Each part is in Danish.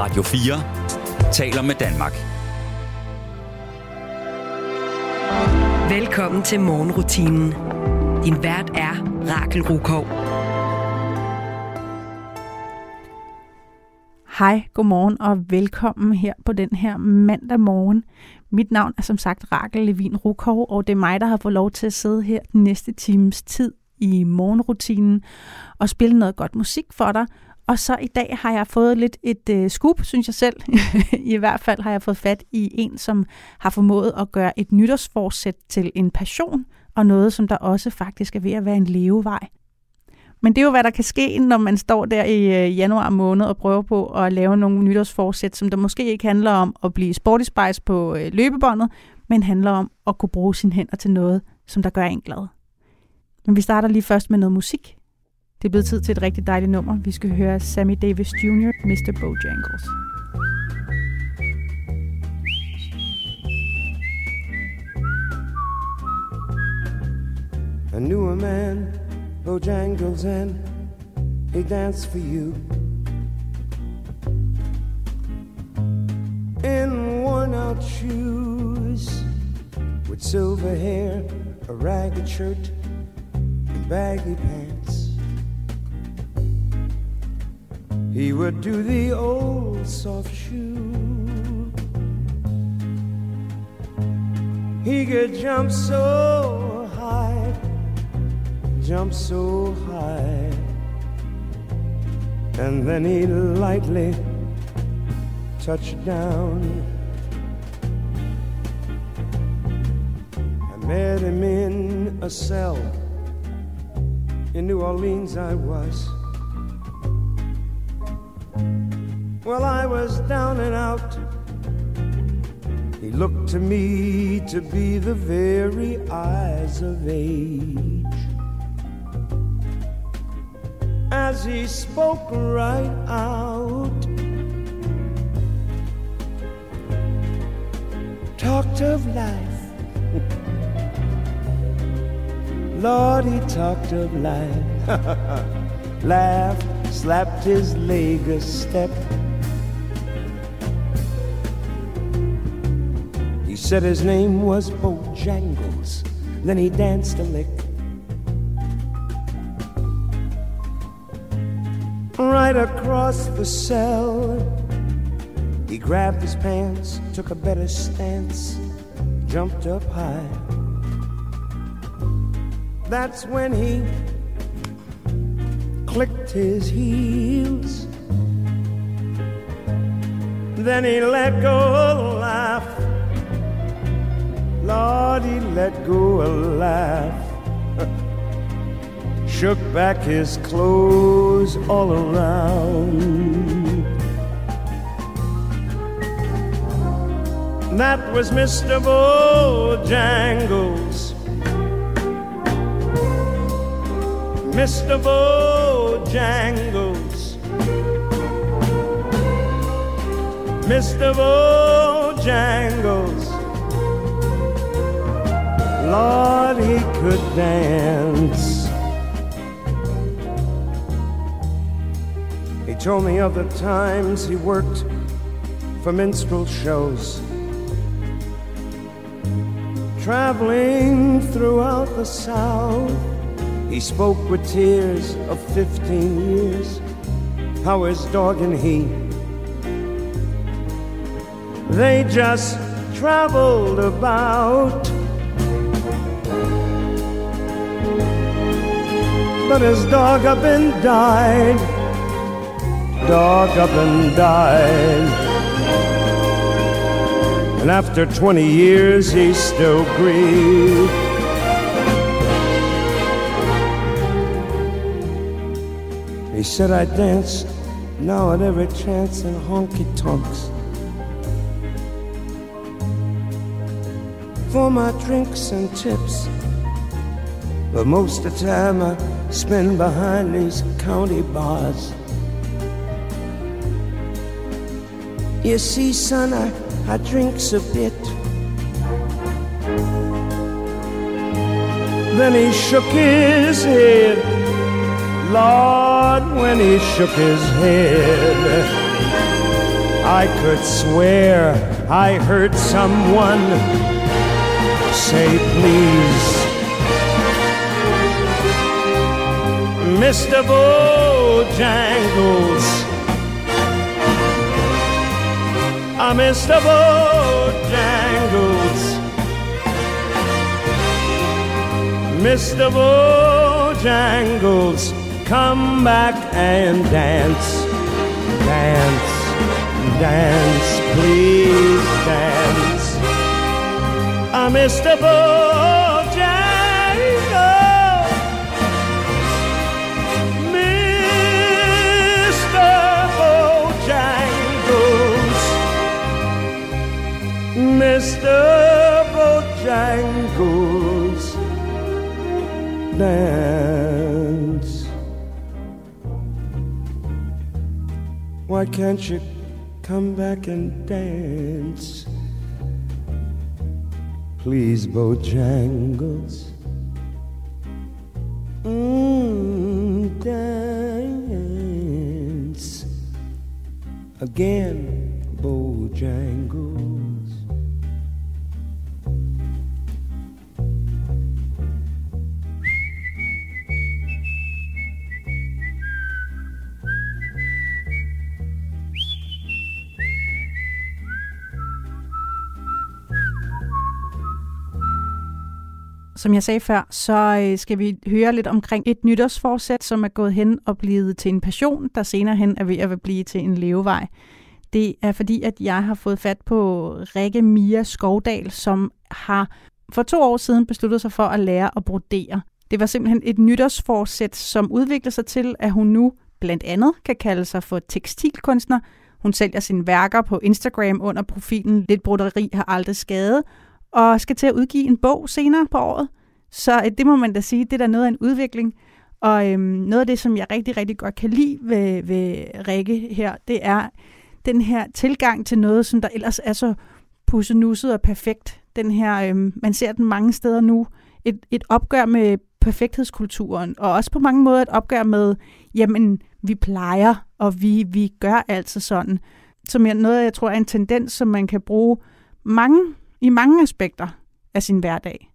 Radio 4 taler med Danmark. Velkommen til morgenrutinen. Din vært er Rakel Rukov. Hej, godmorgen og velkommen her på den her mandag morgen. Mit navn er som sagt Rakel Levin Rukov, og det er mig, der har fået lov til at sidde her den næste times tid i morgenrutinen og spille noget godt musik for dig. Og så i dag har jeg fået lidt et øh, scoop, synes jeg selv. I hvert fald har jeg fået fat i en, som har formået at gøre et nytårsforsæt til en passion, og noget, som der også faktisk er ved at være en levevej. Men det er jo, hvad der kan ske, når man står der i øh, januar måned og prøver på at lave nogle nytårsforsæt, som der måske ikke handler om at blive sporty spice på øh, løbebåndet, men handler om at kunne bruge sine hænder til noget, som der gør en glad. Men vi starter lige først med noget musik. Det er blevet tid til et rigtig dejligt nummer. Vi skal høre Sammy Davis Jr., Mr. Bojangles. I knew a man, Bojangles, and he danced for you. In worn out shoes, with silver hair, a ragged shirt, and baggy pants. He would do the old soft shoe. He could jump so high, jump so high, and then he'd lightly touch down. I met him in a cell in New Orleans. I was. Well, I was down and out. He looked to me to be the very eyes of age. As he spoke right out, talked of life. Lord, he talked of life. Laughed, slapped his leg a step. Said his name was Bojangles. Then he danced a lick. Right across the cell, he grabbed his pants, took a better stance, jumped up high. That's when he clicked his heels. Then he let go a laugh. Lord, he let go a laugh. Shook back his clothes all around. That was Mr. Bojangles. Mr. Bojangles. Mr. Bojangles. Lord, he could dance. He told me of the times he worked for minstrel shows, traveling throughout the South. He spoke with tears of 15 years, how his dog and he, they just traveled about. But his dog up and died, dog up and died. And after 20 years, he still grieved. He said I dance now at every chance in honky tonks. For my drinks and tips. But most of the time I spend behind these county bars. You see, son, I, I drinks a bit. Then he shook his head. Lord, when he shook his head, I could swear I heard someone say please. Mr. Bojangles. Ah, Mr. Bojangles. Mr. Bojangles, come back and dance, dance, dance, please dance. Ah, Mr. Bojangles, Mr. Bojangles, dance. Why can't you come back and dance? Please, Bojangles. Mm, dance again, Bojangles. Som jeg sagde før, så øh, skal vi høre lidt omkring et nytårsforsæt, som er gået hen og blevet til en passion, der senere hen er ved at blive til en levevej. Det er fordi, at jeg har fået fat på Rikke Mia Skovdal, som har for to år siden besluttet sig for at lære at brodere. Det var simpelthen et nytårsforsæt, som udviklede sig til, at hun nu blandt andet kan kalde sig for tekstilkunstner. Hun sælger sine værker på Instagram under profilen Lidt broderi har aldrig skadet, og skal til at udgive en bog senere på året. Så det må man da sige, det er da noget af en udvikling. Og øhm, noget af det, som jeg rigtig, rigtig godt kan lide ved, ved Rikke her, det er den her tilgang til noget, som der ellers er så pussenusset og perfekt. Den her, øhm, man ser den mange steder nu, et, et opgør med perfekthedskulturen, og også på mange måder et opgør med, jamen, vi plejer, og vi, vi gør altid sådan. Som jeg, noget, jeg tror er en tendens, som man kan bruge mange i mange aspekter af sin hverdag.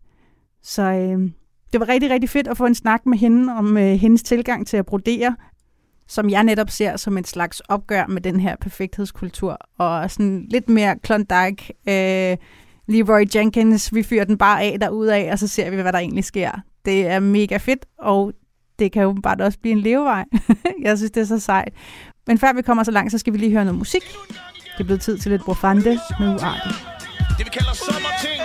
Så øh, det var rigtig, rigtig fedt at få en snak med hende om øh, hendes tilgang til at brodere, som jeg netop ser som et slags opgør med den her perfekthedskultur, og sådan lidt mere Klondike, øh, Leroy Jenkins, vi fyrer den bare af derudad, og så ser vi, hvad der egentlig sker. Det er mega fedt, og det kan jo bare også blive en levevej. jeg synes, det er så sejt. Men før vi kommer så langt, så skal vi lige høre noget musik. Det er blevet tid til lidt brofante med uarten. Det vi kalder sommerting.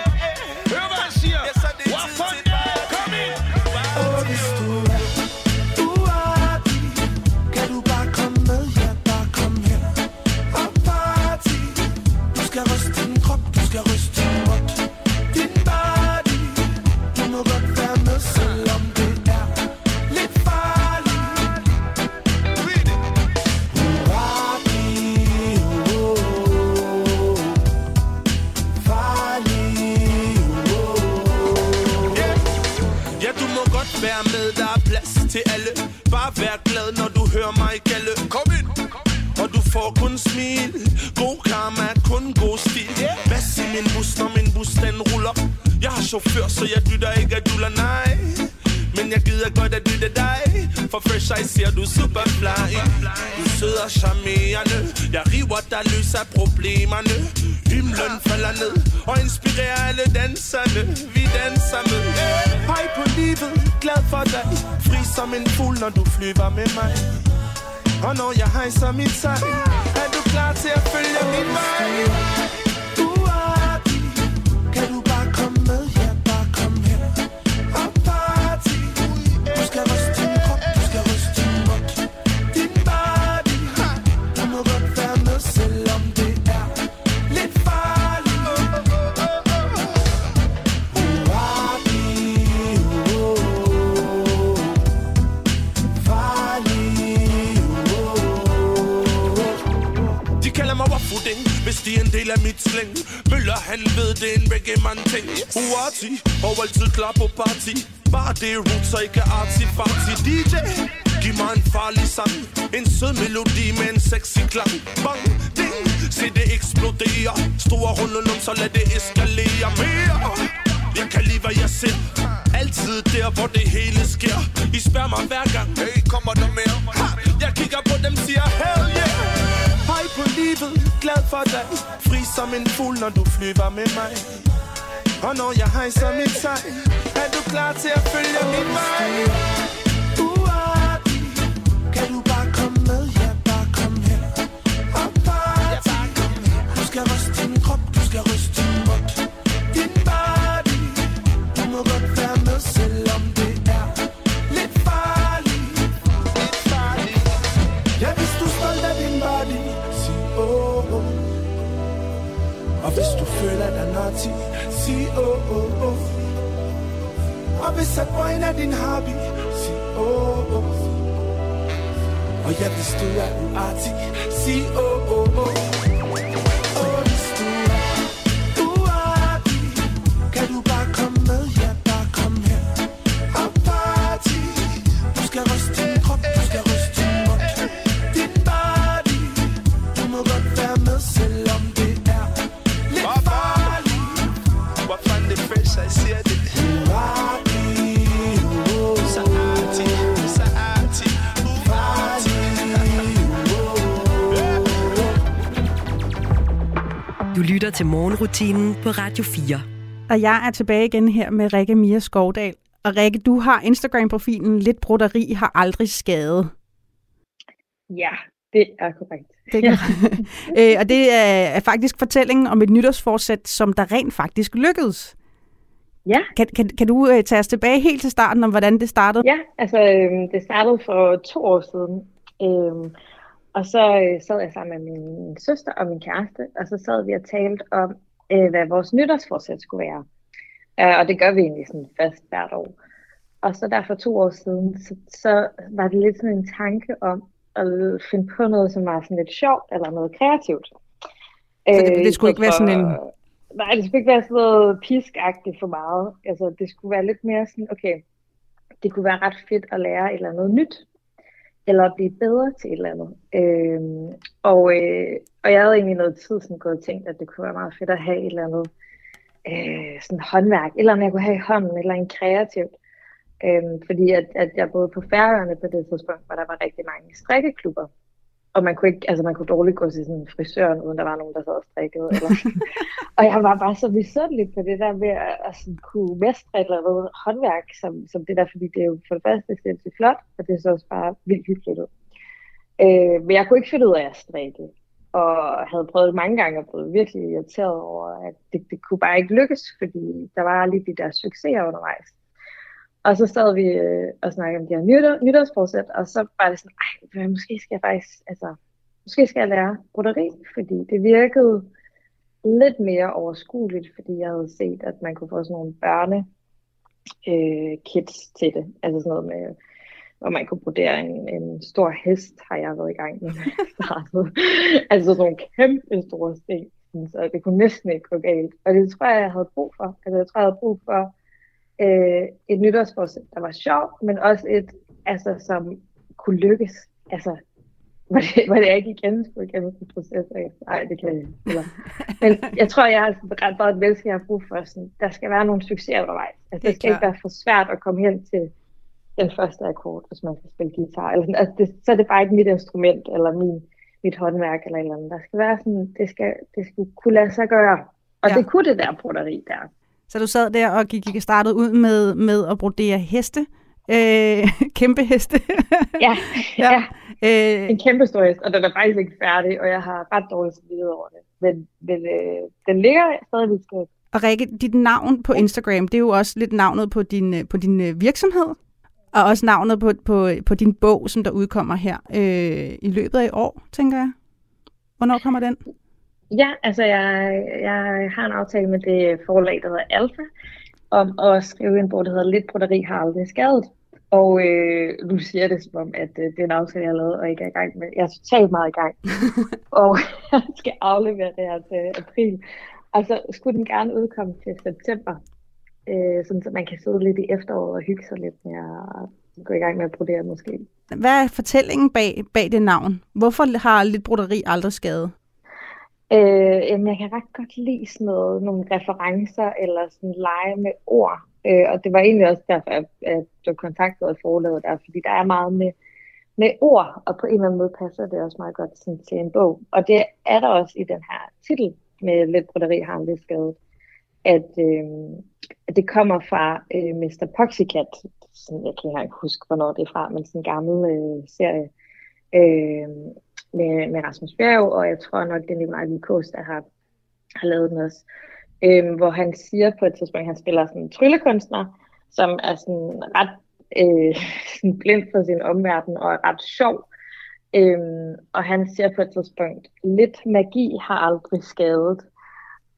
Er med, der er plads til alle. Bare vær glad, når du hører mig kalde. Kom ind. Og du får kun smil. God karma, kun god stil. Hvad i min bus, når min bus den ruller? Jeg har chauffør, så jeg dytter ikke at duller, nej. Men jeg gider godt at dytte dig. For fresh eyes ser du super fly Du sidder charmerende. Jeg river dig løs af problemerne. Himlen falder ned Og inspirerer alle danserne. Vi danser med. Hej på livet, glad for dig. Fri som en fugl, når du flyver med mig. Og når jeg hejser mit sejl Er du klar til at følge min vej? Du er kan du del af mit slæng. Møller han ved det er en reggae man ting. Uati, Og altid klar på party Bare det er roots og ikke artsy-fartsy DJ Giv mig en farlig sang. En sød melodi med en sexy klang. Bang, ding, se det eksplodere Store runde lum, så lad det eskalere. Mere Jeg kan lide, hvad jeg ser. Altid der, hvor det hele sker. I spørger mig hver gang Hey, kommer der mere? Ha, jeg kigger på dem, siger hell yeah. Hej på livet, glad for dig Fri som en fugl, når du flyver med mig Og når jeg hejser mit sej Er du klar til at følge min vej? Uartig, kan du bare komme med? Ja, bare kom her. Og party, du skal ryste din krop, du skal ryste føler dig naughty, sig åh, oh, oh. Og hvis at wine er din hobby, sig åh, oh, oh. Og ja, hvis du er uartig, sig åh, oh, oh. Til morgenrutinen på Radio 4. Og jeg er tilbage igen her med Rikke Mia Skovdal. Og Rikke, du har Instagram-profilen Lidt broderi har aldrig skadet. Ja, det er korrekt. Det kan, øh, og det er, er faktisk fortællingen om et nytårsforsæt, som der rent faktisk lykkedes. Ja. Kan, kan, kan du øh, tage os tilbage helt til starten om, hvordan det startede? Ja, altså øhm, det startede for to år siden. Øhm, og så øh, sad jeg sammen med min søster og min kæreste, og så sad vi og talte om, øh, hvad vores nytårsforsæt skulle være. Øh, og det gør vi egentlig sådan fast hvert år. Og så der for to år siden, så, så var det lidt sådan en tanke om at finde på noget, som var sådan lidt sjovt eller noget kreativt. Så det, Øh, det skulle ikke være sådan en... Nej, det skulle ikke være sådan noget piskagtigt for meget. Altså, det skulle være lidt mere sådan, okay, det kunne være ret fedt at lære et eller andet nyt, eller at blive bedre til et eller andet. Øhm, og, øh, og jeg havde egentlig noget tid sådan gået og tænkt, at det kunne være meget fedt at have et eller andet øh, sådan håndværk, eller om jeg kunne have i hånden, eller en kreativt. Øhm, fordi at, at jeg boede på Færøerne på det tidspunkt, hvor der var rigtig mange strikkeklubber. Og man kunne, ikke, altså man kunne dårligt gå til sådan frisøren, uden der var nogen, der sad og strikkede. Eller. og jeg var bare så misundelig på det der med at, at sådan kunne mestre et eller andet håndværk, som, som det der, fordi det er jo for det første sindssygt flot, og det er så også bare vildt hyggeligt ud. Øh, men jeg kunne ikke finde ud af at strikke, og havde prøvet det mange gange og blevet virkelig irriteret over, at det, det kunne bare ikke lykkes, fordi der var lige de der succeser undervejs. Og så sad vi øh, og snakkede om de her nytår, nytårsforsæt, og så var det sådan, ej, måske skal jeg faktisk, altså, måske skal jeg lære broderi, fordi det virkede lidt mere overskueligt, fordi jeg havde set, at man kunne få sådan nogle børne øh, kits til det. Altså sådan noget med, hvor man kunne brodere en, en stor hest, har jeg været i gang med altså sådan nogle kæmpe store sten, så det kunne næsten ikke gå galt. Og det tror jeg, jeg havde brug for. Altså jeg tror, jeg havde brug for øh, et nytårsforsæt, der var sjovt, men også et, altså, som kunne lykkes. Altså, hvor det, hvor det ikke igen skulle igennem en proces nej, det kan jeg ikke. Eller, men jeg tror, jeg har ret meget et menneske, jeg har brug for. Sådan, der skal være nogle succeser undervejs. Altså, det, det skal klart. ikke være for svært at komme hen til den første akkord, hvis man skal spille guitar. Eller sådan, altså, det, så er det bare ikke mit instrument, eller min, mit håndværk, eller et eller andet. Der skal være sådan, det skal, det skal kunne lade sig gøre. Og ja. det kunne det der broderi der. Så du sad der og gik, gik startet ud med, med at brodere heste. Øh, kæmpe heste. Ja, Ja. ja. ja. øh, En kæmpe stor hest, og den er faktisk ikke færdig, og jeg har ret dårligt samvittighed over det. Men, men øh, den ligger stadig i skab. og Rikke, dit navn på Instagram, det er jo også lidt navnet på din, øh, på din øh, virksomhed. Og også navnet på, på, på din bog, som der udkommer her øh, i løbet af i år, tænker jeg. Hvornår kommer den? Ja, altså jeg, jeg har en aftale med det forlag, der hedder Alfa, om at skrive en bog, der hedder Lidt broderi har aldrig skadet. Og øh, nu siger det som om, at øh, det er en aftale, jeg har lavet, og ikke er i gang med. Jeg er totalt meget i gang. og jeg skal aflevere det her til april. Og så skulle den gerne udkomme til september. Øh, sådan, så man kan sidde lidt i efteråret og hygge sig lidt med at, gå i gang med at brodere måske. Hvad er fortællingen bag, bag det navn? Hvorfor har lidt broderi aldrig skadet? Øh, jamen, jeg kan ret godt lide sådan noget, nogle referencer eller sådan lege med ord. Øh, og det var egentlig også derfor, at jeg blev kontaktet af forlaget der, fordi der er meget med, med ord, og på en eller anden måde passer det også meget godt sådan, til en bog. Og det er der også i den her titel med Lidt broderi har en skadet, at, øh, at det kommer fra øh, Mr. Poxycat, sådan, jeg kan ikke huske, hvornår det er fra, men sådan en gammel øh, serie, øh, med, med Rasmus Bjerg, og jeg tror nok, det er Nikolaj Kås, der har, har lavet den også. Øhm, hvor han siger på et tidspunkt, at han spiller sådan en tryllekunstner, som er sådan ret øh, sådan blind for sin omverden og er ret sjov. Øhm, og han siger på et tidspunkt, lidt magi har aldrig skadet.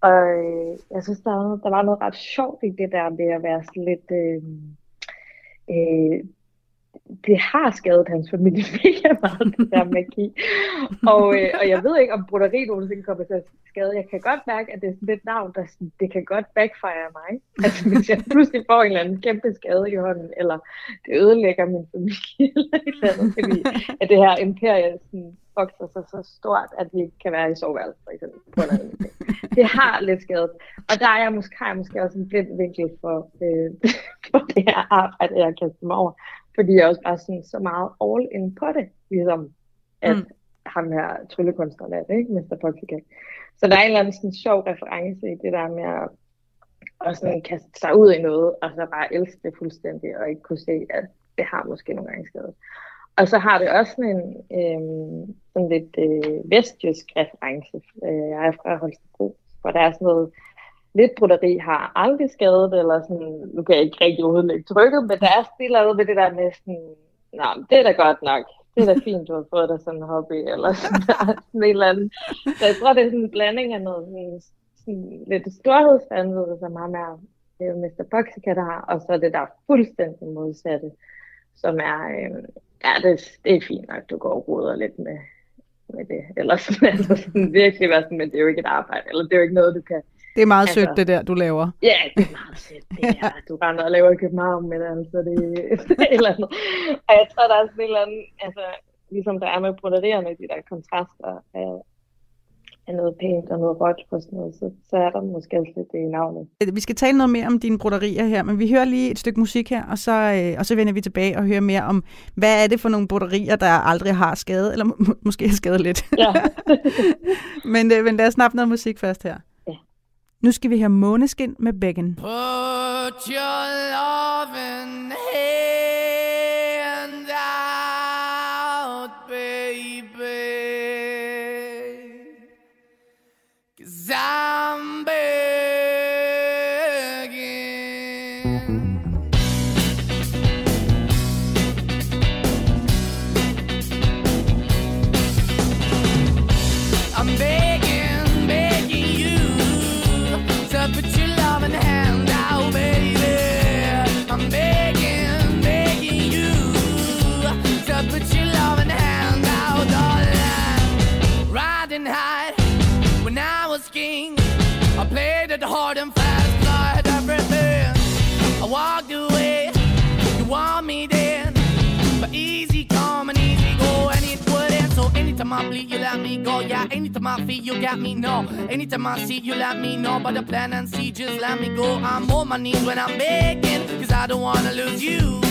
Og øh, jeg synes, der var, der var noget ret sjovt i det der med at være sådan lidt... Øhm, øh, øh, det har skadet hans familie mega meget, det der magi. og, øh, og jeg ved ikke, om broderi nogensinde kommer til at skade. Jeg kan godt mærke, at det er sådan et navn, der sådan, det kan godt backfire mig. Altså, hvis jeg pludselig får en eller anden kæmpe skade i hånden, eller det ødelægger min familie, eller et eller andet, fordi at det her imperie sådan, vokser sig så stort, at vi ikke kan være i soveværelset, for eksempel. På en det har lidt skadet. Og der er jeg måske, har jeg måske også en blind vinkel for, øh, for det her arbejde, jeg kan mig over fordi jeg også bare sådan så meget all in på det, ligesom at mm. ham her tryllekunstneren er det, ikke? Mr. Poxyca. Så der er en eller anden sådan sjov reference i det der med at, at sådan kaste sig ud i noget, og så bare elske det fuldstændig, og ikke kunne se, at det har måske nogle gange skadet. Og så har det også sådan en øh, sådan lidt øh, vestjysk reference. Øh, jeg er fra Holstebro, hvor der er sådan noget lidt broderi har aldrig skadet, eller sådan, nu kan jeg ikke rigtig overhovedet trykket, men der er stille noget ved det der med sådan, nå, det er da godt nok, det er da fint, du har fået dig sådan en hobby, eller sådan, sådan et eller andet. Så jeg tror, det er sådan en blanding af noget sådan, sådan lidt storhedsvanvid, som ham er øh, Mr. Boxica, der har, og så det der fuldstændig modsatte, som er, øh, ja, det, det er fint nok, du går og roder lidt med, med det, eller sådan, altså sådan virkelig være sådan, men det er jo ikke et arbejde, eller det er jo ikke noget, du kan det er meget altså, sødt, det der, du laver. Ja, det er meget sødt. Det er, du render og laver i København, men altså, det er et eller andet. Og jeg tror, der er sådan et eller andet, altså, ligesom der er med broderierne, de der kontraster af, af noget pænt og noget råt på sådan noget, så, så er der måske også lidt det i navnet. Vi skal tale noget mere om dine broderier her, men vi hører lige et stykke musik her, og så, øh, og så vender vi tilbage og hører mere om, hvad er det for nogle broderier, der aldrig har skadet, eller må, måske har skadet lidt. Ja. men, øh, men lad os snappe noget musik først her. Nu skal vi have Måneskin med Becken. Put your love in go. Yeah, anytime I feel, you got me. No, anytime I see, you let me know. But the plan and see, just let me go. I'm on my knees when I'm begging, cause I don't wanna lose you.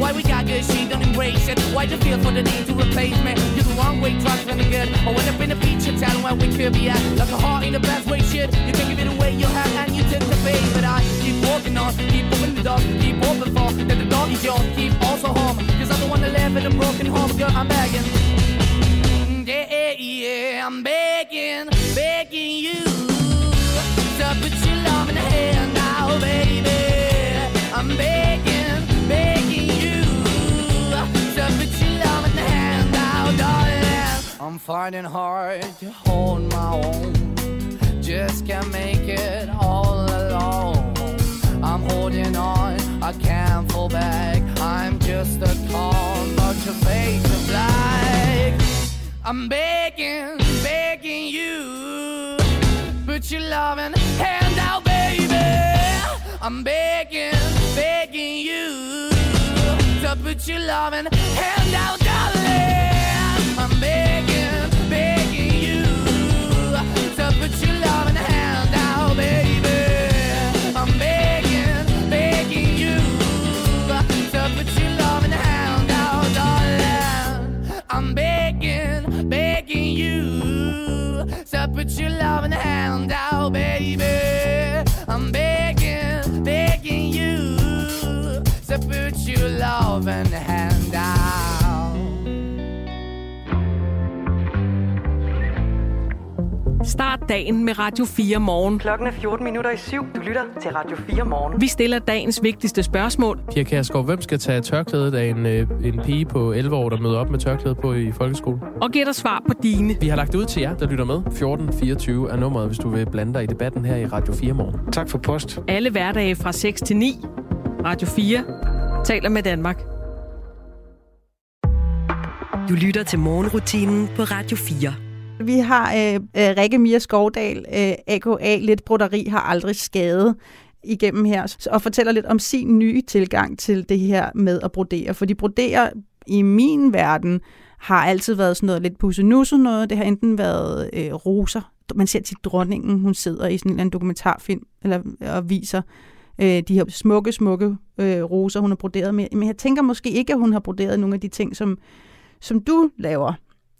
Why the? We got good, she don't embrace it? Why the feel for the need to replace me? You're the wrong way, trying to good. I went up in a feature town where we could be at. Like a heart in the best way, shit. You can give it away, you have, and you take the bait. moving on. Keep moving the up, keep hoping for that the dog is yours. Keep also home, cause I don't wanna live in a broken home, girl. I'm begging. Mm, yeah, yeah, I'm begging, begging you to put your love in the hand now, baby. I'm begging, begging I'm finding hard to hold my own. Just can't make it all alone. I'm holding on, I can't fall back. I'm just a call, but your face is black. I'm begging, begging you. Put your loving hand out, baby. I'm begging, begging you. To put your loving hand out, to put your love in the hand out, baby. Start dagen med Radio 4 morgen. Klokken er 14 minutter i syv. Du lytter til Radio 4 morgen. Vi stiller dagens vigtigste spørgsmål. Pia Kærsgaard, hvem skal tage tørklædet af en, øh, en pige på 11 år, der møder op med tørklæde på i folkeskolen? Og giver dig svar på dine. Vi har lagt det ud til jer, der lytter med. 1424 er nummeret, hvis du vil blande dig i debatten her i Radio 4 morgen. Tak for post. Alle hverdage fra 6 til 9. Radio 4 taler med Danmark. Du lytter til morgenrutinen på Radio 4. Vi har øh, øh, Rikke Mia Skovdal, øh, AKA Lidt Broderi har aldrig skadet igennem her, og fortæller lidt om sin nye tilgang til det her med at brodere. Fordi brodere i min verden har altid været sådan noget lidt pussenusset noget. Det har enten været øh, roser. Man ser til dronningen, hun sidder i sådan en eller anden dokumentarfilm eller, og viser øh, de her smukke, smukke øh, roser, hun har broderet med. Men jeg tænker måske ikke, at hun har broderet nogle af de ting, som, som du laver,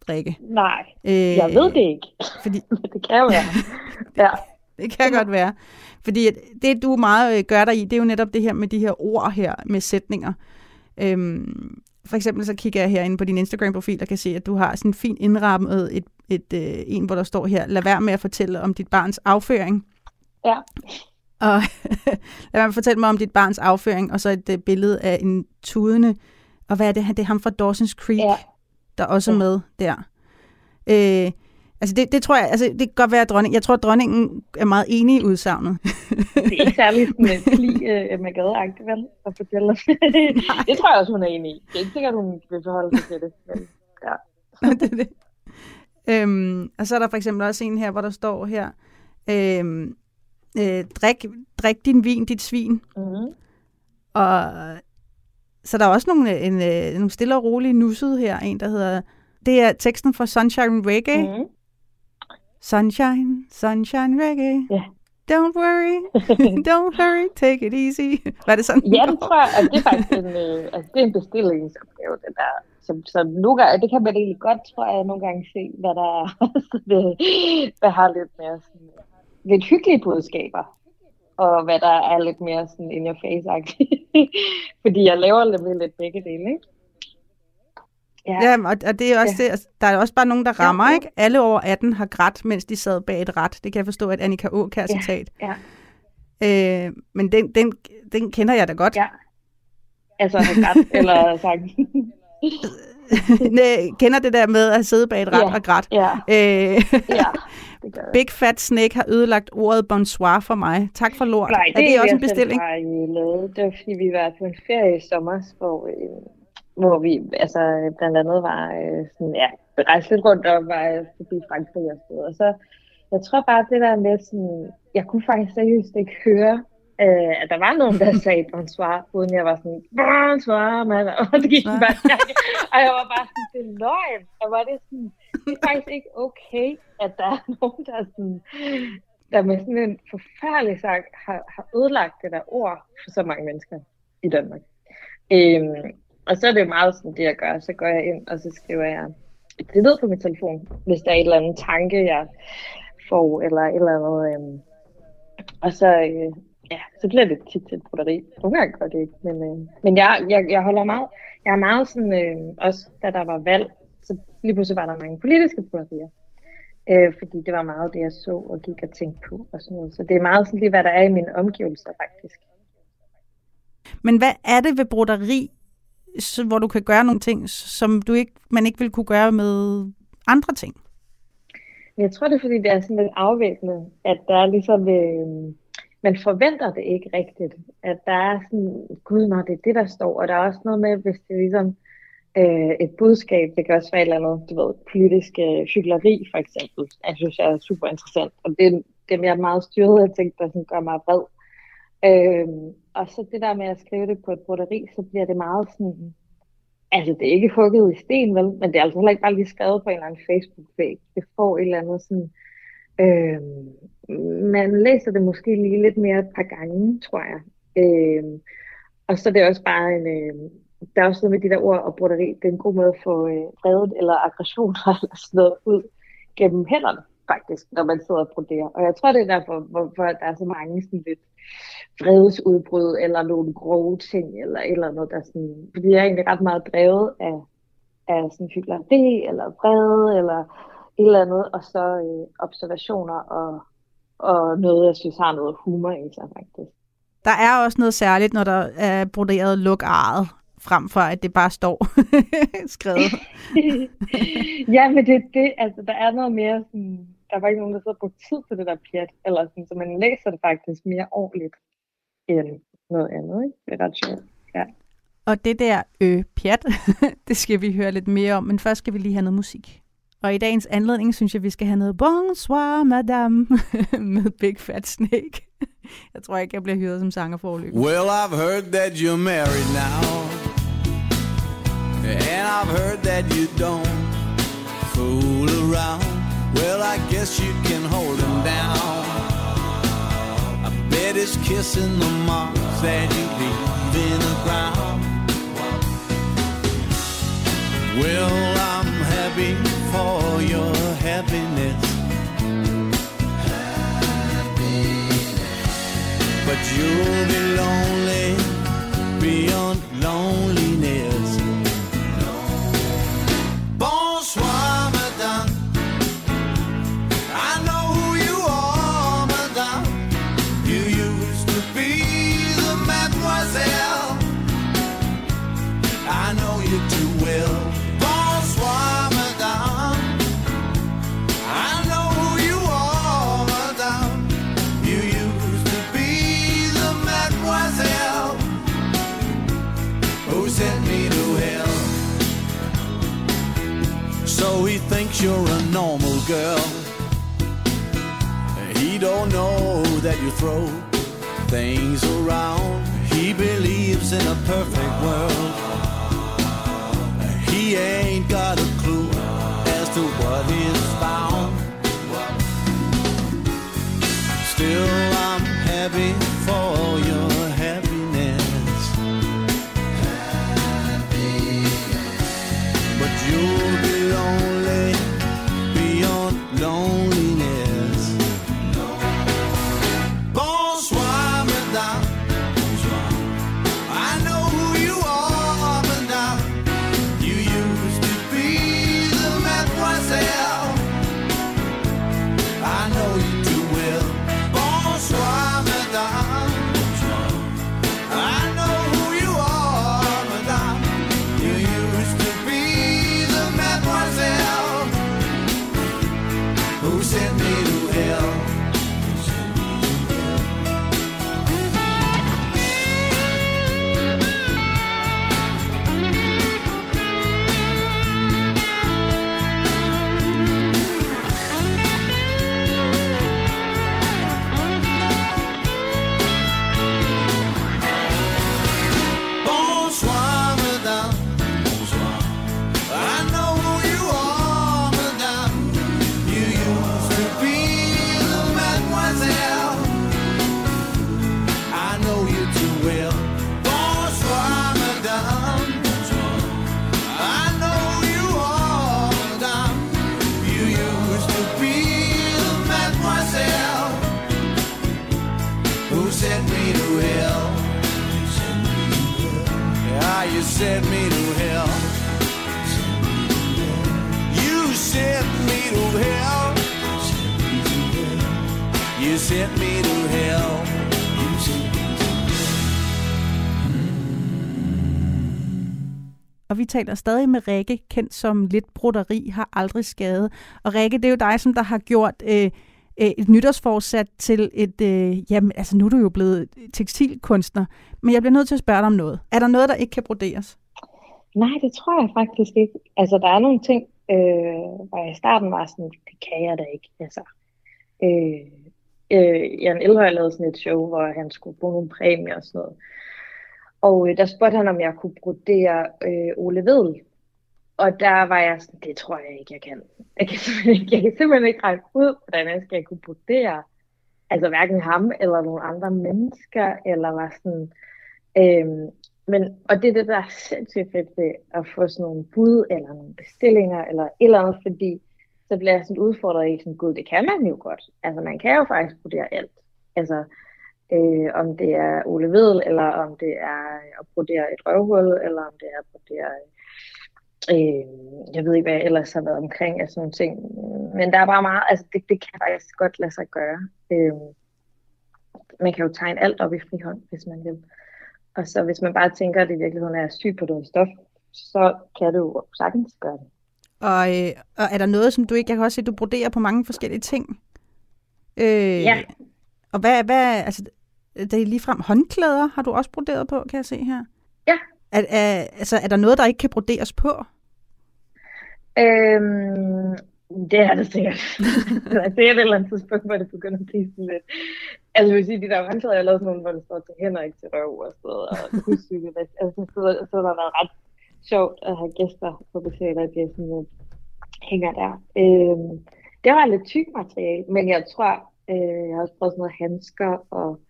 Rikke. Nej, Øh, jeg ved det ikke. Fordi, det kan være. Ja. Det kan godt være. Fordi det, du meget øh, gør dig i, det er jo netop det her med de her ord her, med sætninger. Øhm, for eksempel så kigger jeg herinde på din Instagram-profil og kan se, at du har sådan fint indrammet et, et, øh, en, hvor der står her, lad være med at fortælle om dit barns afføring. Ja. Og lad være med at fortælle mig om dit barns afføring, og så et øh, billede af en tudende, og hvad er det? Det er ham fra Dawson's Creek, ja. Der også er med der. Øh, altså det, det tror jeg, altså det kan godt være, at dronning, jeg tror, at dronningen er meget enig i udsagnet. Det er ikke særlig sådan pli øh, med gadeagtigt, vel? At fortælle det tror jeg også, hun er enig i. Det er ikke sikkert, hun vil forholde sig til det. Men, ja. det er det. Øhm, og så er der for eksempel også en her, hvor der står her, øhm, øh, drik, drik din vin, dit svin. Mm-hmm. Og så der er også nogle, en, øh, nogle stille og rolige nusset her, en der hedder, det er teksten fra Sunshine Reggae. Mm-hmm. Sunshine, sunshine reggae. Ja. Don't worry, don't hurry, take it easy. Var det sådan? Ja, det tror jeg, altså, det er faktisk en, øh, altså, det er en bestillingsopgave, det der. Som, som nogle gange, det kan man egentlig godt, tror jeg, nogle gange se, hvad der er, det, hvad har lidt mere sådan, lidt hyggelige budskaber, og hvad der er lidt mere sådan in your face Fordi jeg laver lidt, lidt begge dele, ikke? Ja, ja og, det er også ja. det, altså, der er også bare nogen, der rammer, ja, ja. ikke? Alle over 18 har grædt, mens de sad bag et ret. Det kan jeg forstå, at Annika Åkær ja, citat. Ja. Øh, men den, den, den kender jeg da godt. Ja. Altså har grædt, eller sagt. Nej, kender det der med at sidde bag et ret ja. og grædt. Ja. Øh, ja. Big Fat Snake har ødelagt ordet bonsoir for mig. Tak for lort. Nej, det er det er også en bestilling? Lavet. Det var fordi, vi var på en ferie i sommer, hvor, øh, hvor vi altså, blandt andet var øh, sådan, ja, rejst lidt rundt og var forbi Frankrig og sådan Og så, jeg tror bare, det der med sådan, jeg kunne faktisk seriøst ikke høre, øh, at der var nogen, der sagde bonsoir, uden jeg var sådan, bonsoir, mand, og det gik bare, og jeg var bare sådan, det er løgn, og var det sådan, det er faktisk ikke okay, at der er nogen, der er sådan, der med sådan en forfærdelig sang har, har ødelagt det der ord for så mange mennesker i Danmark. Øhm, og så er det meget sådan det, jeg gør. Så går jeg ind, og så skriver jeg et billede på min telefon, hvis der er et eller andet tanke, jeg får, eller et eller andet. Øhm. Og så, øh, ja, så bliver det tit til et broderi. Nogle gange gør det ikke, men, øh, men jeg, jeg, jeg holder meget, jeg er meget sådan, øh, også da der var valg, så lige pludselig var der mange politiske broderier. Øh, fordi det var meget det, jeg så og gik og tænkte på og sådan noget. Så det er meget sådan lige, hvad der er i mine omgivelser faktisk. Men hvad er det ved broderi, hvor du kan gøre nogle ting, som du ikke, man ikke vil kunne gøre med andre ting? Jeg tror, det er fordi, det er sådan lidt afvæbnende, at der er ligesom, øh, man forventer det ikke rigtigt. At der er sådan, gud, når det er det, der står. Og der er også noget med, hvis det er ligesom øh, et budskab, det kan også være et eller andet, du ved, politisk øh, hyggeleri, for eksempel. Jeg synes, jeg er super interessant. Og det er dem, jeg er meget styret af ting, der sådan gør mig vred. Øh, og så det der med at skrive det på et broderi, så bliver det meget sådan, altså det er ikke hugget i sten, vel? Men det er altså heller ikke bare lige skrevet på en eller anden Facebook-væg. Det får et eller andet sådan, øh, man læser det måske lige lidt mere et par gange, tror jeg. Øh, og så er det også bare en, øh, der er også noget med de der ord og broderi, det er en god måde at få øh, reddet eller aggressioner eller sådan noget ud gennem hænderne, faktisk, når man sidder og broderer. Og jeg tror, det er derfor, hvorfor der er så mange sådan lidt vredesudbrud, eller nogle grove ting, eller et eller noget, der sådan, fordi jeg er egentlig ret meget drevet af, af sådan hyggeleri, eller vrede, eller et eller andet, og så øh, observationer og, og noget, jeg synes har noget humor i sig, faktisk. Der er også noget særligt, når der er broderet lukarret, frem for at det bare står skrevet. ja, men det, det, altså, der er noget mere sådan, der var ikke nogen, der sidder på tid til det der pjat, eller sådan, så man læser det faktisk mere ordentligt end noget andet, ikke? Det er ret sjovt, ja. Og det der øh, pjat, det skal vi høre lidt mere om, men først skal vi lige have noget musik. Og i dagens anledning synes jeg, vi skal have noget Bonsoir, madame, med Big Fat Snake. Jeg tror ikke, jeg bliver hyret som sanger for Well, I've heard that you're married now. And I've heard that you don't fool around. Well, I guess you can hold him down. I bet he's kissing the marks that you leave in the ground. Well, I for your happiness. But you'll be lonely beyond loneliness. You're a normal girl. He don't know that you throw things around. He believes in a perfect world. He ain't got a clue as to what is found. Still, I'm happy for taler stadig med Rikke, kendt som lidt broderi, har aldrig skadet. Og Rikke, det er jo dig, som der har gjort øh, øh et nytårsforsat til et... Øh, jamen, altså nu er du jo blevet tekstilkunstner, men jeg bliver nødt til at spørge dig om noget. Er der noget, der ikke kan broderes? Nej, det tror jeg faktisk ikke. Altså, der er nogle ting, øh, hvor jeg i starten var sådan, det kan jeg da ikke. Altså, øh, øh, Jan Elhøj lavede sådan et show, hvor han skulle bruge nogle præmier og sådan noget. Og øh, der spurgte han, om jeg kunne brodere øh, Ole Vedel. Og der var jeg sådan, det tror jeg ikke, jeg kan. Jeg kan simpelthen ikke, jeg kan simpelthen ikke regne ud, hvordan jeg skal kunne brodere. Altså hverken ham eller nogle andre mennesker, eller var sådan... Øh, men, og det er det, der er sindssygt fedt ved at få sådan nogle bud, eller nogle bestillinger, eller et eller andet, fordi så bliver jeg sådan udfordret i sådan, gud, det kan man jo godt. Altså man kan jo faktisk brodere alt. Altså, øh, om det er Ole Vedel, eller om det er at brodere et røvhul, eller om det er at brodere, øh, jeg ved ikke, hvad jeg ellers har været omkring af sådan nogle ting. Men der er bare meget, altså det, det kan faktisk godt lade sig gøre. Øh, man kan jo tegne alt op i frihånd, hvis man vil. Og så hvis man bare tænker, at det i virkeligheden er syg på noget stof, så kan du jo sagtens gøre det. Og, øh, og er der noget, som du ikke... Jeg kan også se, at du broderer på mange forskellige ting. Øh, Ja. Og hvad, hvad altså, det er ligefrem håndklæder, har du også broderet på, kan jeg se her? Ja. Er, er, altså, er der noget, der ikke kan broderes på? Øhm, det er det sikkert. der er sikkert et eller andet tidspunkt, hvor det begynder at blive sådan lidt. Altså, vil sige, de der håndklæder, jeg har lavet sådan nogle, hvor det står til hænder, ikke til røv og sådan noget, og husstykke. altså, så, så har det været ret sjovt at have gæster på besøg, der bliver sådan lidt hænger der. Øhm, det var lidt tyk materiale, men jeg tror, øh, jeg har også prøvet sådan noget handsker og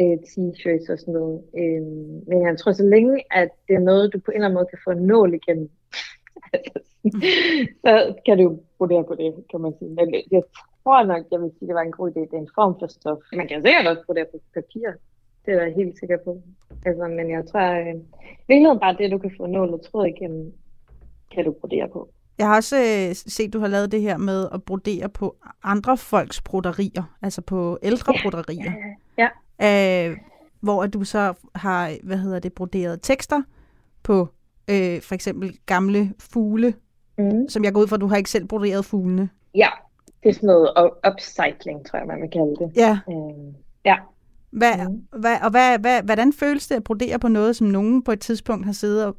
øh, t-shirts og sådan noget. Øhm, men jeg tror, så længe at det er noget, du på en eller anden måde kan få en nål igennem, så kan du jo brodere på det, kan man sige. Men jeg tror nok, jeg vil sige, det var en god idé. Det er en form for stof. Man kan sikkert også brodere på papir. Det er jeg helt sikker på. Altså, men jeg tror, øh, i virkeligheden bare det, du kan få nål og tråd igennem, kan du brodere på. Jeg har også øh, set, du har lavet det her med at brodere på andre folks broderier, altså på ældre Ja, broderier. Ja. Øh, hvor at du så har, hvad hedder det, broderet tekster på øh, for eksempel gamle fugle, mm. som jeg går ud fra, du har ikke selv broderet fuglene. Ja, det er sådan noget up- upcycling, tror jeg, man vil kalde det. Ja. Øhm, ja. Hvad, mm. hvad, og hvad, hvad, hvordan føles det at brodere på noget, som nogen på et tidspunkt har siddet og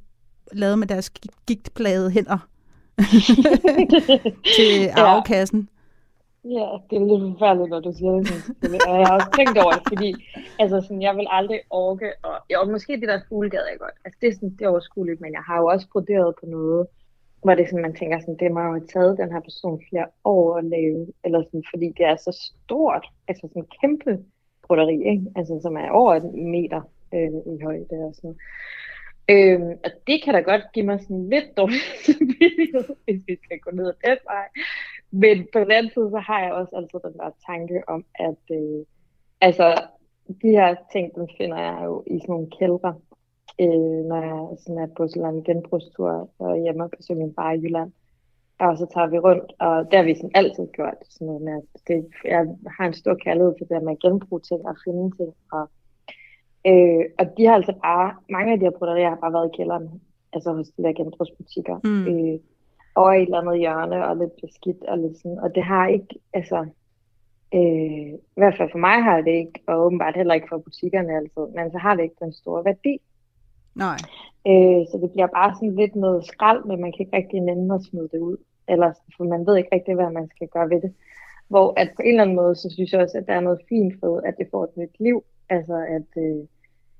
lavet med deres gi- gigtplagede hænder til arvekassen? Ja, det er lidt forfærdeligt, når du siger det sådan. Og jeg har også tænkt over det, fordi altså sådan, jeg vil aldrig orke, og, ja, og måske det der fuglegade er godt. Altså det er sådan, det er overskueligt, men jeg har jo også broderet på noget, hvor det sådan, man tænker sådan, det må jo have taget den her person flere år at lave, eller sådan, fordi det er så stort, altså sådan en kæmpe broderi, ikke? Altså som er over en meter øh, i højde og sådan noget. Øhm, og det kan da godt give mig sådan lidt dårlig samvittighed, hvis vi skal gå ned ad den vej. Men på den anden side, så har jeg også altid den der tanke om, at øh, altså, de her ting, dem finder jeg jo i sådan nogle kældre, øh, når jeg sådan er på sådan en genbrugstur og hjemme og besøger min far i Jylland. Og så tager vi rundt, og der har vi sådan altid gjort sådan noget med, at det, jeg har en stor kærlighed til det der med at genbruge ting og finde ting. Og, øh, og de har altså bare, mange af de her broderier har bare været i kælderen, altså hos de der genbrugsbutikker. Mm. Øh, over i et eller andet hjørne og lidt beskidt og lidt sådan. Og det har ikke, altså, øh, i hvert fald for mig har det ikke, og åbenbart heller ikke for butikkerne altid, men så har det ikke den store værdi. Nej. Øh, så det bliver bare sådan lidt noget skrald, men man kan ikke rigtig nænde at smide det ud. Eller, for man ved ikke rigtig, hvad man skal gøre ved det. Hvor at på en eller anden måde, så synes jeg også, at der er noget fint ved, at det får et nyt liv. Altså at øh,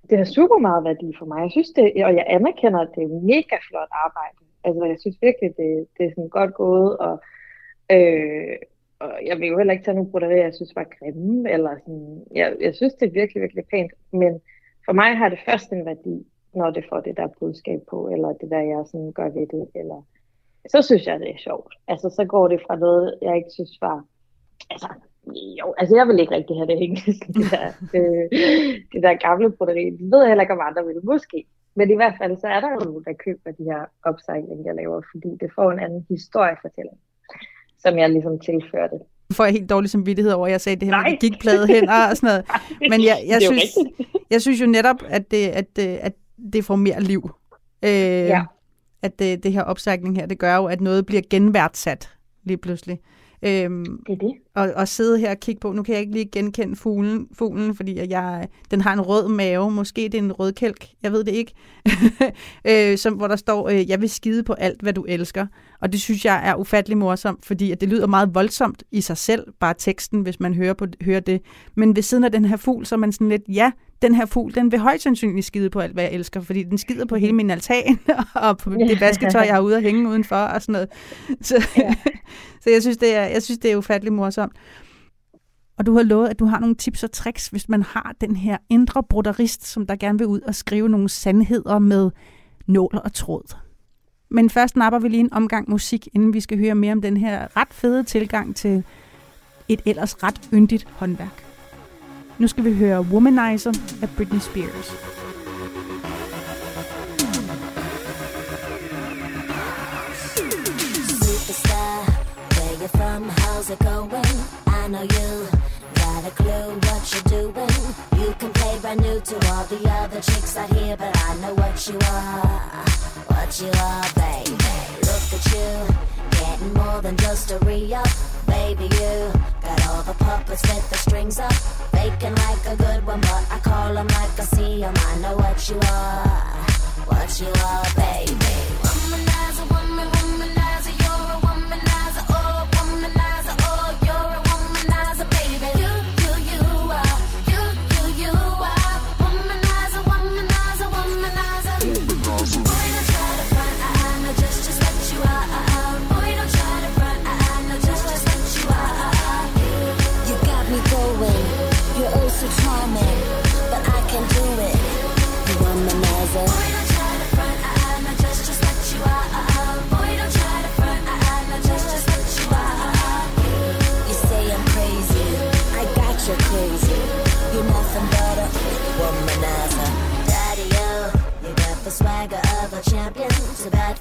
det har super meget værdi for mig. Jeg synes det, og jeg anerkender, at det er mega flot arbejde. Altså jeg synes virkelig, det, det er sådan godt gået, og, øh, og jeg vil jo heller ikke tage nogle broderier, jeg synes var grimme, eller sådan, jeg, jeg synes det er virkelig, virkelig pænt, men for mig har det først en værdi, når det får det der budskab på, eller det der, jeg sådan gør ved det, eller så synes jeg, det er sjovt. Altså, så går det fra noget, jeg ikke synes var, altså, jo, altså jeg vil ikke rigtig have det hængende, sådan det der, øh, det der gamle broderi. Det ved jeg heller ikke, om andre vil, måske. Men i hvert fald, så er der jo nogen, der køber de her upcycling, jeg laver, fordi det får en anden historiefortælling, som jeg ligesom tilførte. Får jeg helt dårlig samvittighed over, at jeg sagde det her med de gigplade hænder og sådan noget. Men jeg, jeg, synes, jeg synes jo netop, at det, at, det- at det får mere liv. Øh, ja. At det, det her opsætning her, det gør jo, at noget bliver genværdsat lige pludselig. Øhm, det er det. Og, og sidde her og kigge på, nu kan jeg ikke lige genkende fuglen, fuglen fordi jeg, den har en rød mave, måske det er en rød kælk, jeg ved det ikke, øh, som, hvor der står, øh, jeg vil skide på alt, hvad du elsker. Og det synes jeg er ufattelig morsomt, fordi at det lyder meget voldsomt i sig selv, bare teksten, hvis man hører, på, hører det. Men ved siden af den her fugl, så er man sådan lidt, ja, den her fugl, den vil højst sandsynligt skide på alt, hvad jeg elsker, fordi den skider på hele min altan, og på det vasketøj, jeg har ude at hænge udenfor, og sådan noget. Så, ja. så jeg, synes, det er, jeg synes, det er ufattelig morsomt. Og du har lovet, at du har nogle tips og tricks, hvis man har den her indre bruderist, som der gerne vil ud og skrive nogle sandheder med nål og tråd. Men først napper vi lige en omgang musik, inden vi skal høre mere om den her ret fede tilgang til et ellers ret yndigt håndværk. Nu skal vi høre Womanizer af Britney Spears. From? How's it going? I know you got a clue what you're doing. You can play brand new to all the other chicks out here, but I know what you are, what you are, baby. Look at you, getting more than just a re-up. Baby, you got all the puppets with the strings up. Faking like a good one, but I call them like I see them. I know what you are, what you are, baby.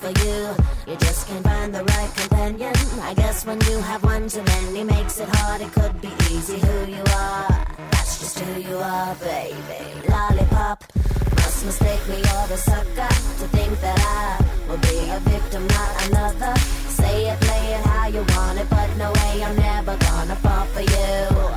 For you, you just can't find the right companion. I guess when you have one too many makes it hard. It could be easy who you are. That's just who you are, baby. Lollipop. Must mistake me or a sucker to think that I will be a victim, not another. Say it, play it how you want it, but no way I'm never gonna fall for you.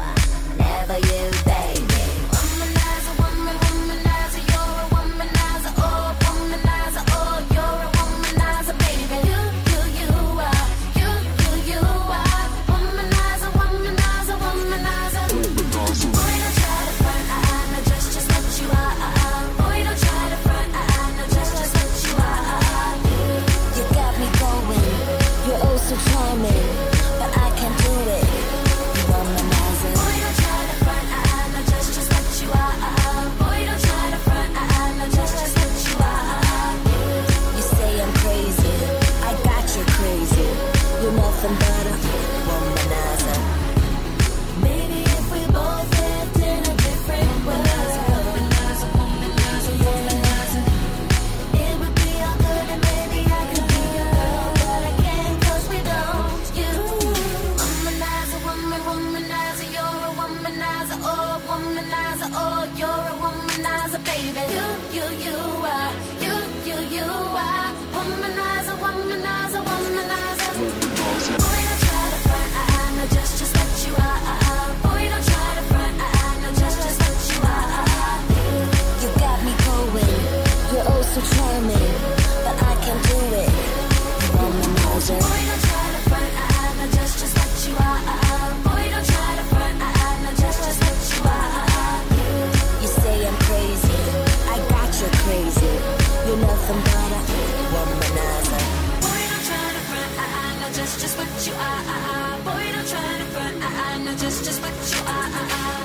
just what you are. Boy, don't try to front. Uh-uh, just just what you are.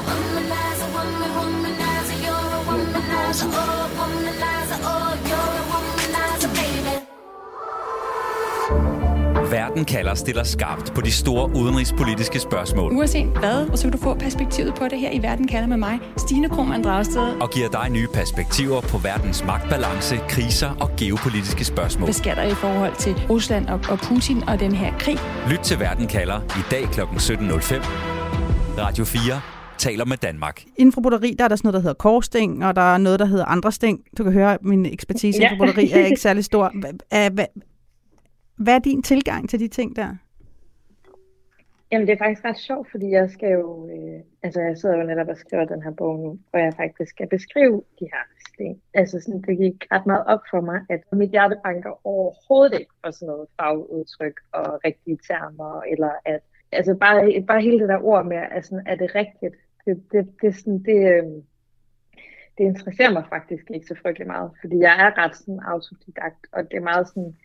Womanizer, woman, womanizer, you're a womanizer, oh womanizer, oh you're. Verden kalder stiller skarpt på de store udenrigspolitiske spørgsmål. Uanset hvad, så vil du få perspektivet på det her i Verden kalder med mig, Stine Krohmann Dragsted. Og giver dig nye perspektiver på verdens magtbalance, kriser og geopolitiske spørgsmål. Hvad sker der i forhold til Rusland og, og Putin og den her krig? Lyt til Verden kalder i dag kl. 17.05. Radio 4 taler med Danmark. Inden for broderi, der er der sådan noget, der hedder korsting, og der er noget, der hedder andre sting. Du kan høre, at min ekspertise Ja. inden for broderi er ikke særlig stor. Hvad, hvad, hvad, er din tilgang til de ting der? Jamen, det er faktisk ret sjovt, fordi jeg skal jo, øh, altså jeg sidder jo netop og skriver den her bog nu, hvor jeg faktisk skal beskrive de her sten. Altså sådan, det gik ret meget op for mig, at mit hjerte banker overhovedet ikke for sådan noget fagudtryk og rigtige termer, eller at, altså bare, bare hele det der ord med, at sådan, er det rigtigt? Det, det, det, sådan, det, øh, det interesserer mig faktisk ikke så frygtelig meget, fordi jeg er ret sådan autodidakt, og det er meget sådan,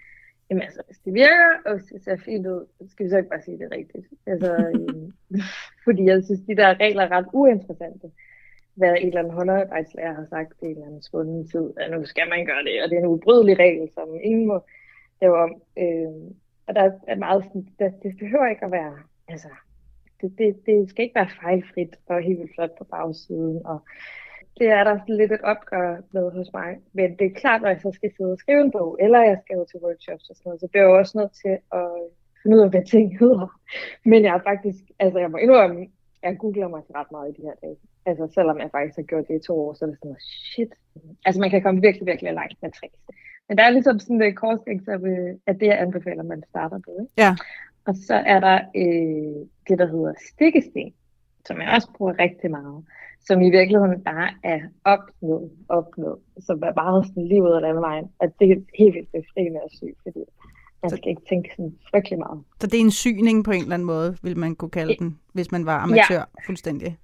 Jamen altså, hvis det virker, og hvis det ser fint ud, så skal vi så ikke bare sige, det rigtigt. Altså, øhm, fordi jeg synes, de der regler er ret uinteressante. Hvad en eller anden håndarbejdslærer har sagt i en eller anden svunden tid, at nu skal man gøre det, og det er en ubrydelig regel, som ingen må lave om. Øhm, og der er meget sådan, det, det behøver ikke at være, altså, det, det, det skal ikke være fejlfrit og helt vildt flot på bagsiden, og det er der sådan lidt et opgør med hos mig. Men det er klart, når jeg så skal sidde og skrive en bog, eller jeg skal jo til workshops og sådan noget, så bliver jeg jo også nødt til at finde ud af, hvad ting hedder. Men jeg er faktisk, altså jeg må indrømme, jeg googler mig til ret meget i de her dage. Altså selvom jeg faktisk har gjort det i to år, så er det sådan noget, shit. Altså man kan komme virkelig, virkelig langt med tricks. Men der er ligesom sådan et korsting, så øh, at det jeg anbefaler, man starter på. Ikke? Ja. Og så er der øh, det, der hedder stikkesten, som jeg også bruger rigtig meget. Som i virkeligheden bare er op, ned, op, ned. Som er meget sådan lige ud af landevejen. At det er helt vildt befriende at sy, fordi man skal ikke tænke sådan frygtelig meget. Så det er en syning på en eller anden måde, vil man kunne kalde den, hvis man var amatør ja. fuldstændig.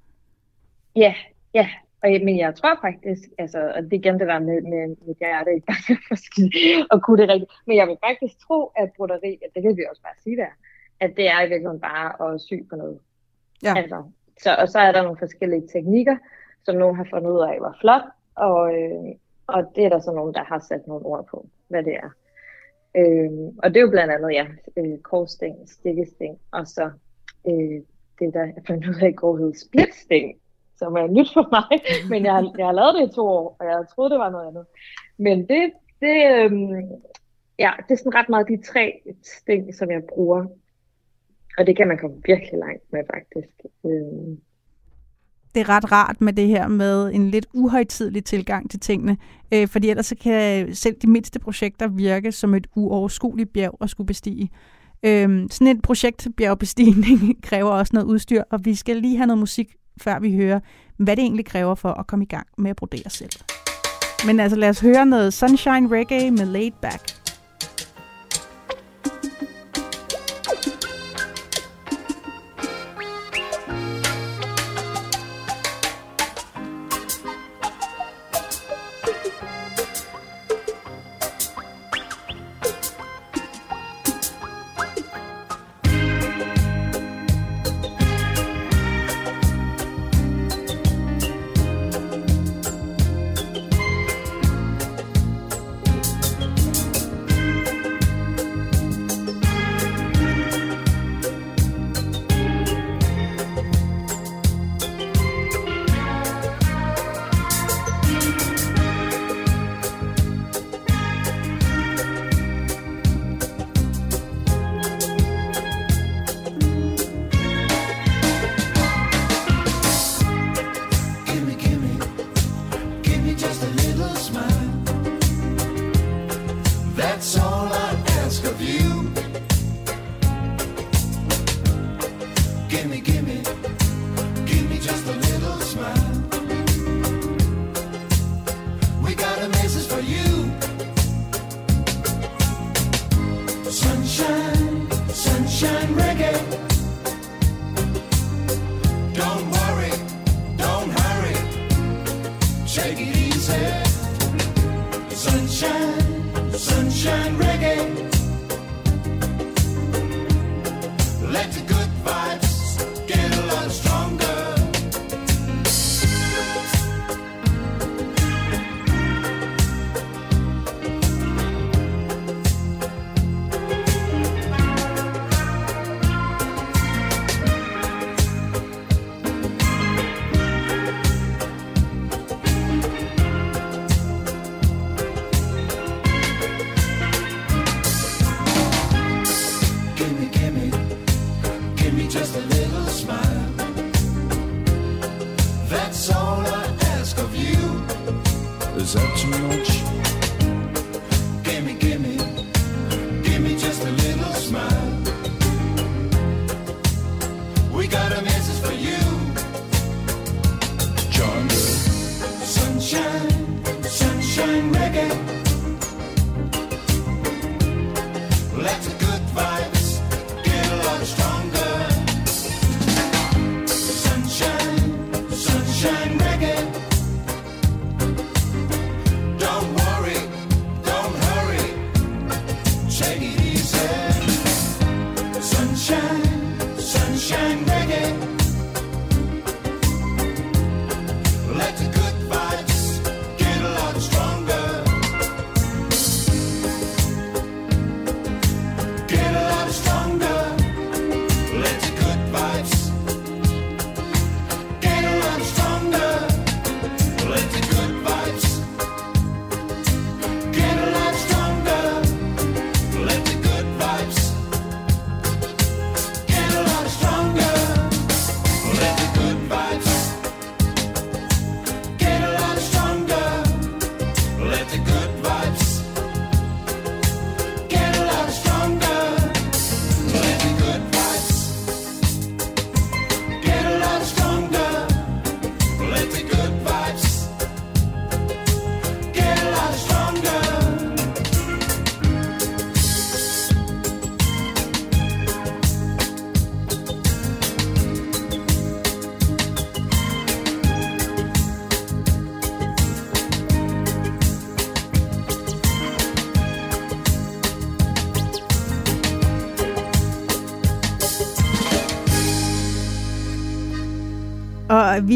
Ja, ja. Og, men jeg tror faktisk, altså, og det er igen det der med, med mit hjerte i gang og kunne det rigtigt. Men jeg vil faktisk tro, at broderi, at det kan vi også bare sige der, at det er i virkeligheden bare at sy på noget. Ja. Altså, så, og så er der nogle forskellige teknikker, som nogen har fundet ud af var flot, og, øh, og det er der så nogen, der har sat nogle ord på, hvad det er. Øh, og det er jo blandt andet, ja, øh, korsting, stikkesting, og så øh, det, der jeg fandt ud af i går hed splitsting, som er nyt for mig, men jeg, har- jeg har lavet det i to år, og jeg troede, det var noget andet. Men det, det, øh, ja, det er sådan ret meget de tre sting, som jeg bruger, og det kan man komme virkelig langt med, faktisk. Øh, det er ret rart med det her med en lidt uhøjtidlig tilgang til tingene, øh, fordi ellers så kan selv de mindste projekter virke som et uoverskueligt bjerg at skulle bestige. Øh, sådan et projekt bjergbestigning kræver også noget udstyr, og vi skal lige have noget musik, før vi hører, hvad det egentlig kræver for at komme i gang med at brodere selv. Men altså lad os høre noget Sunshine Reggae med Laid Back.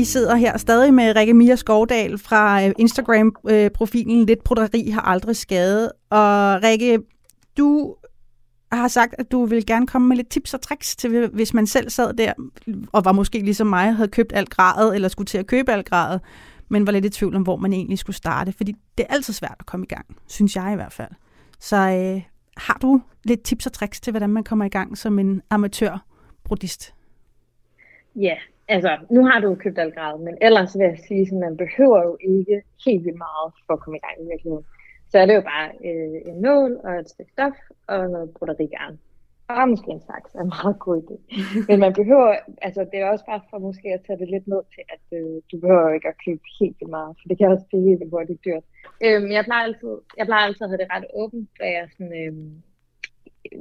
Sidder her stadig med Rikke Mia Skovdal fra øh, Instagram-profilen øh, Lidt Broderi har aldrig skadet. Og Rikke, du har sagt, at du vil gerne komme med lidt tips og tricks til, hvis man selv sad der, og var måske ligesom mig, havde købt alt gradet, eller skulle til at købe alt gradet, men var lidt i tvivl om, hvor man egentlig skulle starte. Fordi det er altid svært at komme i gang, synes jeg i hvert fald. Så øh, har du lidt tips og tricks til, hvordan man kommer i gang som en amatør-brodist? Ja, altså nu har du købt algrad, men ellers vil jeg sige, at man behøver jo ikke helt vildt meget for at komme i gang i virkeligheden. Så er det jo bare øh, en nål og et stykke stof og noget broderigarn. Og måske en saks er en meget god idé. Men man behøver, altså det er også bare for måske at tage det lidt ned til, at øh, du behøver ikke at købe helt vildt meget, for det kan også blive helt vildt hurtigt dyrt. Øhm, jeg, plejer altid, jeg plejer altid at have det ret åbent, hvad jeg, sådan, øhm,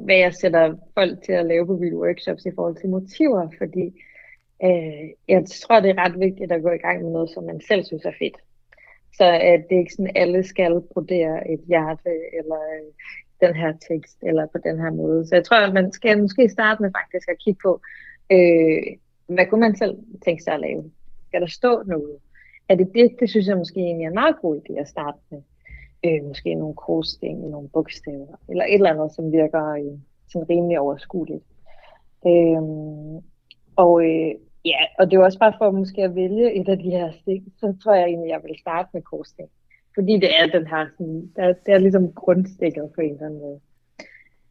hvad jeg sætter folk til at lave på mine workshops i forhold til motiver, fordi øh, jeg tror, det er ret vigtigt at gå i gang med noget, som man selv synes er fedt. Så at det er ikke sådan, alle skal brodere et hjerte, eller øh, den her tekst, eller på den her måde. Så jeg tror, at man skal måske starte med faktisk at kigge på, øh, hvad kunne man selv tænke sig at lave? Skal der stå noget? Er det det? Det synes jeg måske egentlig er en meget god idé at starte med. Øh, måske nogle krogsting, nogle bogstaver, eller et eller andet, som virker øh, sådan rimelig overskueligt. Øh, og øh, ja, og det er jo også bare for måske at vælge et af de her stik, så tror jeg egentlig, jeg vil starte med korsting. Fordi det er den her, sådan, der, det er ligesom grundstikket på en eller anden måde.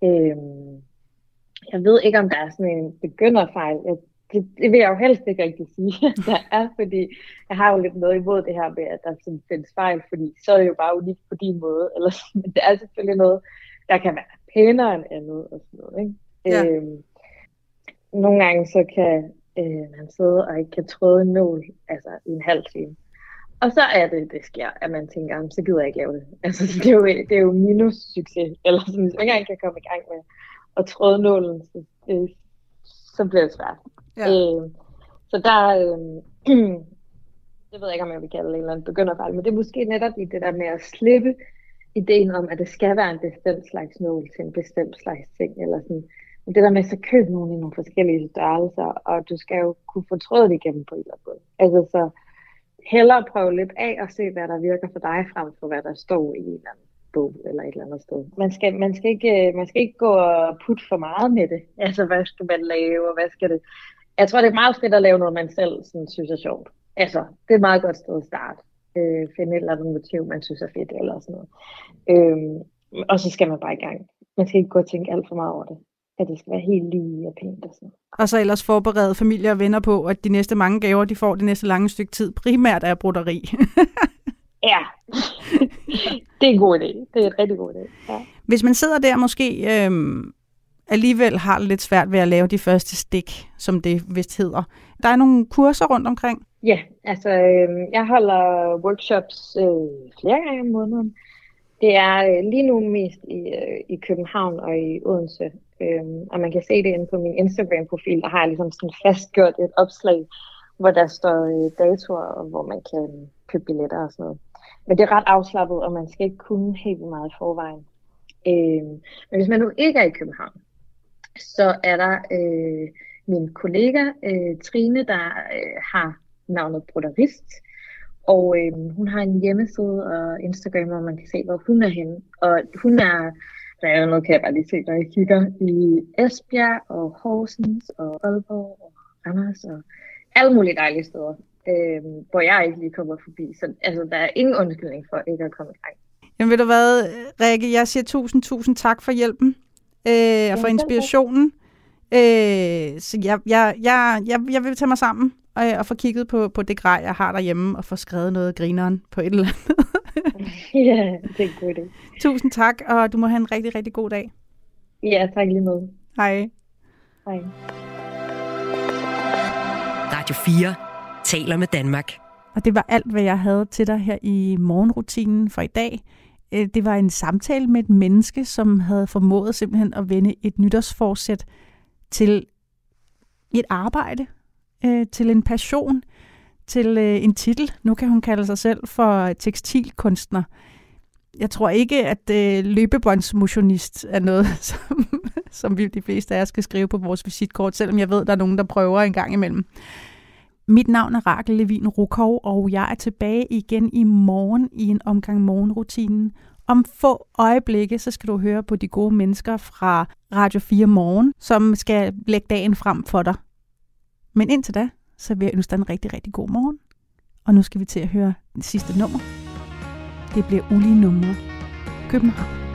Øhm, jeg ved ikke, om der er sådan en begynderfejl. Jeg, det, det vil jeg jo helst ikke rigtig sige, at der er, fordi jeg har jo lidt noget imod det her med, at der sådan findes fejl, fordi så er det jo bare unikt på din måde. Eller, men det er selvfølgelig noget, der kan være pænere end andet og sådan noget. Ikke? Ja. Øhm, nogle gange så kan øh, man sidde og ikke kan tråde en nål altså, i en halv time. Og så er det, det sker, at man tænker, "Jamen, så gider jeg ikke lave det. Altså, det er jo, det er jo minus succes. Eller sådan, hvis man ikke engang kan komme i gang med at tråde nålen, så, øh, så bliver det svært. Ja. Øh, så der, øh, det ved jeg ikke, om jeg vil kalde det en eller anden begynderfejl, men det er måske netop i det der med at slippe ideen om, at det skal være en bestemt slags nål til en bestemt slags ting, eller sådan. Men det der med, så køb nogle i nogle forskellige størrelser, og du skal jo kunne få trådet igennem på en eller anden måde. Altså så hellere prøve lidt af og se, hvad der virker for dig, frem for hvad der står i en eller anden bog eller et eller andet sted. Man skal, man skal, ikke, øh, man skal ikke gå og putte for meget med det. Altså, hvad skal man lave, og hvad skal det... Jeg tror, det er meget fedt at lave noget, man selv sådan, synes er sjovt. Altså, det er et meget godt sted at starte. Øh, finde et eller andet motiv, man synes er fedt, eller sådan noget. Øh, og så skal man bare i gang. Man skal ikke gå og tænke alt for meget over det. At det skal være helt lige og pænt og sådan. Og så ellers forberede familie og venner på, at de næste mange gaver, de får det næste lange stykke tid, primært er broderi. Ja, det er en god idé. Det er en rigtig god idé. Ja. Hvis man sidder der måske øhm, alligevel har lidt svært ved at lave de første stik, som det vist hedder. Der er nogle kurser rundt omkring. Ja, altså øh, jeg holder workshops øh, flere gange om måneden. Det er øh, lige nu mest i, øh, i København og i Odense. Øh, og man kan se det inde på min Instagram-profil. Der har jeg ligesom sådan fastgjort et opslag, hvor der står øh, datoer, og hvor man kan øh, købe billetter og sådan noget. Men det er ret afslappet, og man skal ikke kunne helt meget i forvejen. Øhm, men hvis man nu ikke er i København, så er der øh, min kollega øh, Trine, der øh, har navnet Broderist, og øh, hun har en hjemmeside og Instagram, hvor man kan se, hvor hun er henne. Og hun er, der er noget, kan jeg bare lige se, når jeg kigger i Esbjerg og Horsens og Aalborg og Randers og alle mulige dejlige steder, øh, hvor jeg ikke lige kommer forbi. Så altså, der er ingen undskyldning for ikke at komme i gang. Jamen ved du hvad, Rikke, jeg siger tusind, tusind tak for hjælpen øh, og for inspirationen. Øh, så jeg, jeg, jeg, jeg, jeg vil tage mig sammen og, og få kigget på, på det grej, jeg har derhjemme, og få skrevet noget grineren på et eller andet. ja, det er en god idé. Tusind tak, og du må have en rigtig, rigtig god dag. Ja, tak lige måde. Hej. Hej. Radio 4 taler med Danmark. Og det var alt, hvad jeg havde til dig her i morgenrutinen for i dag. Øh, Det var en samtale med et menneske, som havde formået simpelthen at vende et nytårsforsæt til et arbejde, øh, til en passion, til øh, en titel. Nu kan hun kalde sig selv for tekstilkunstner. Jeg tror ikke, at øh, løbebåndsmotionist er noget, som, som vi de fleste af os skal skrive på vores visitkort, selvom jeg ved, der er nogen, der prøver en gang imellem. Mit navn er Rakel Levin Rukov, og jeg er tilbage igen i morgen i en omgang morgenrutinen. Om få øjeblikke, så skal du høre på de gode mennesker fra Radio 4 Morgen, som skal lægge dagen frem for dig. Men indtil da, så vil jeg ønske dig en rigtig, rigtig god morgen. Og nu skal vi til at høre det sidste nummer. Det bliver ulige numre. København.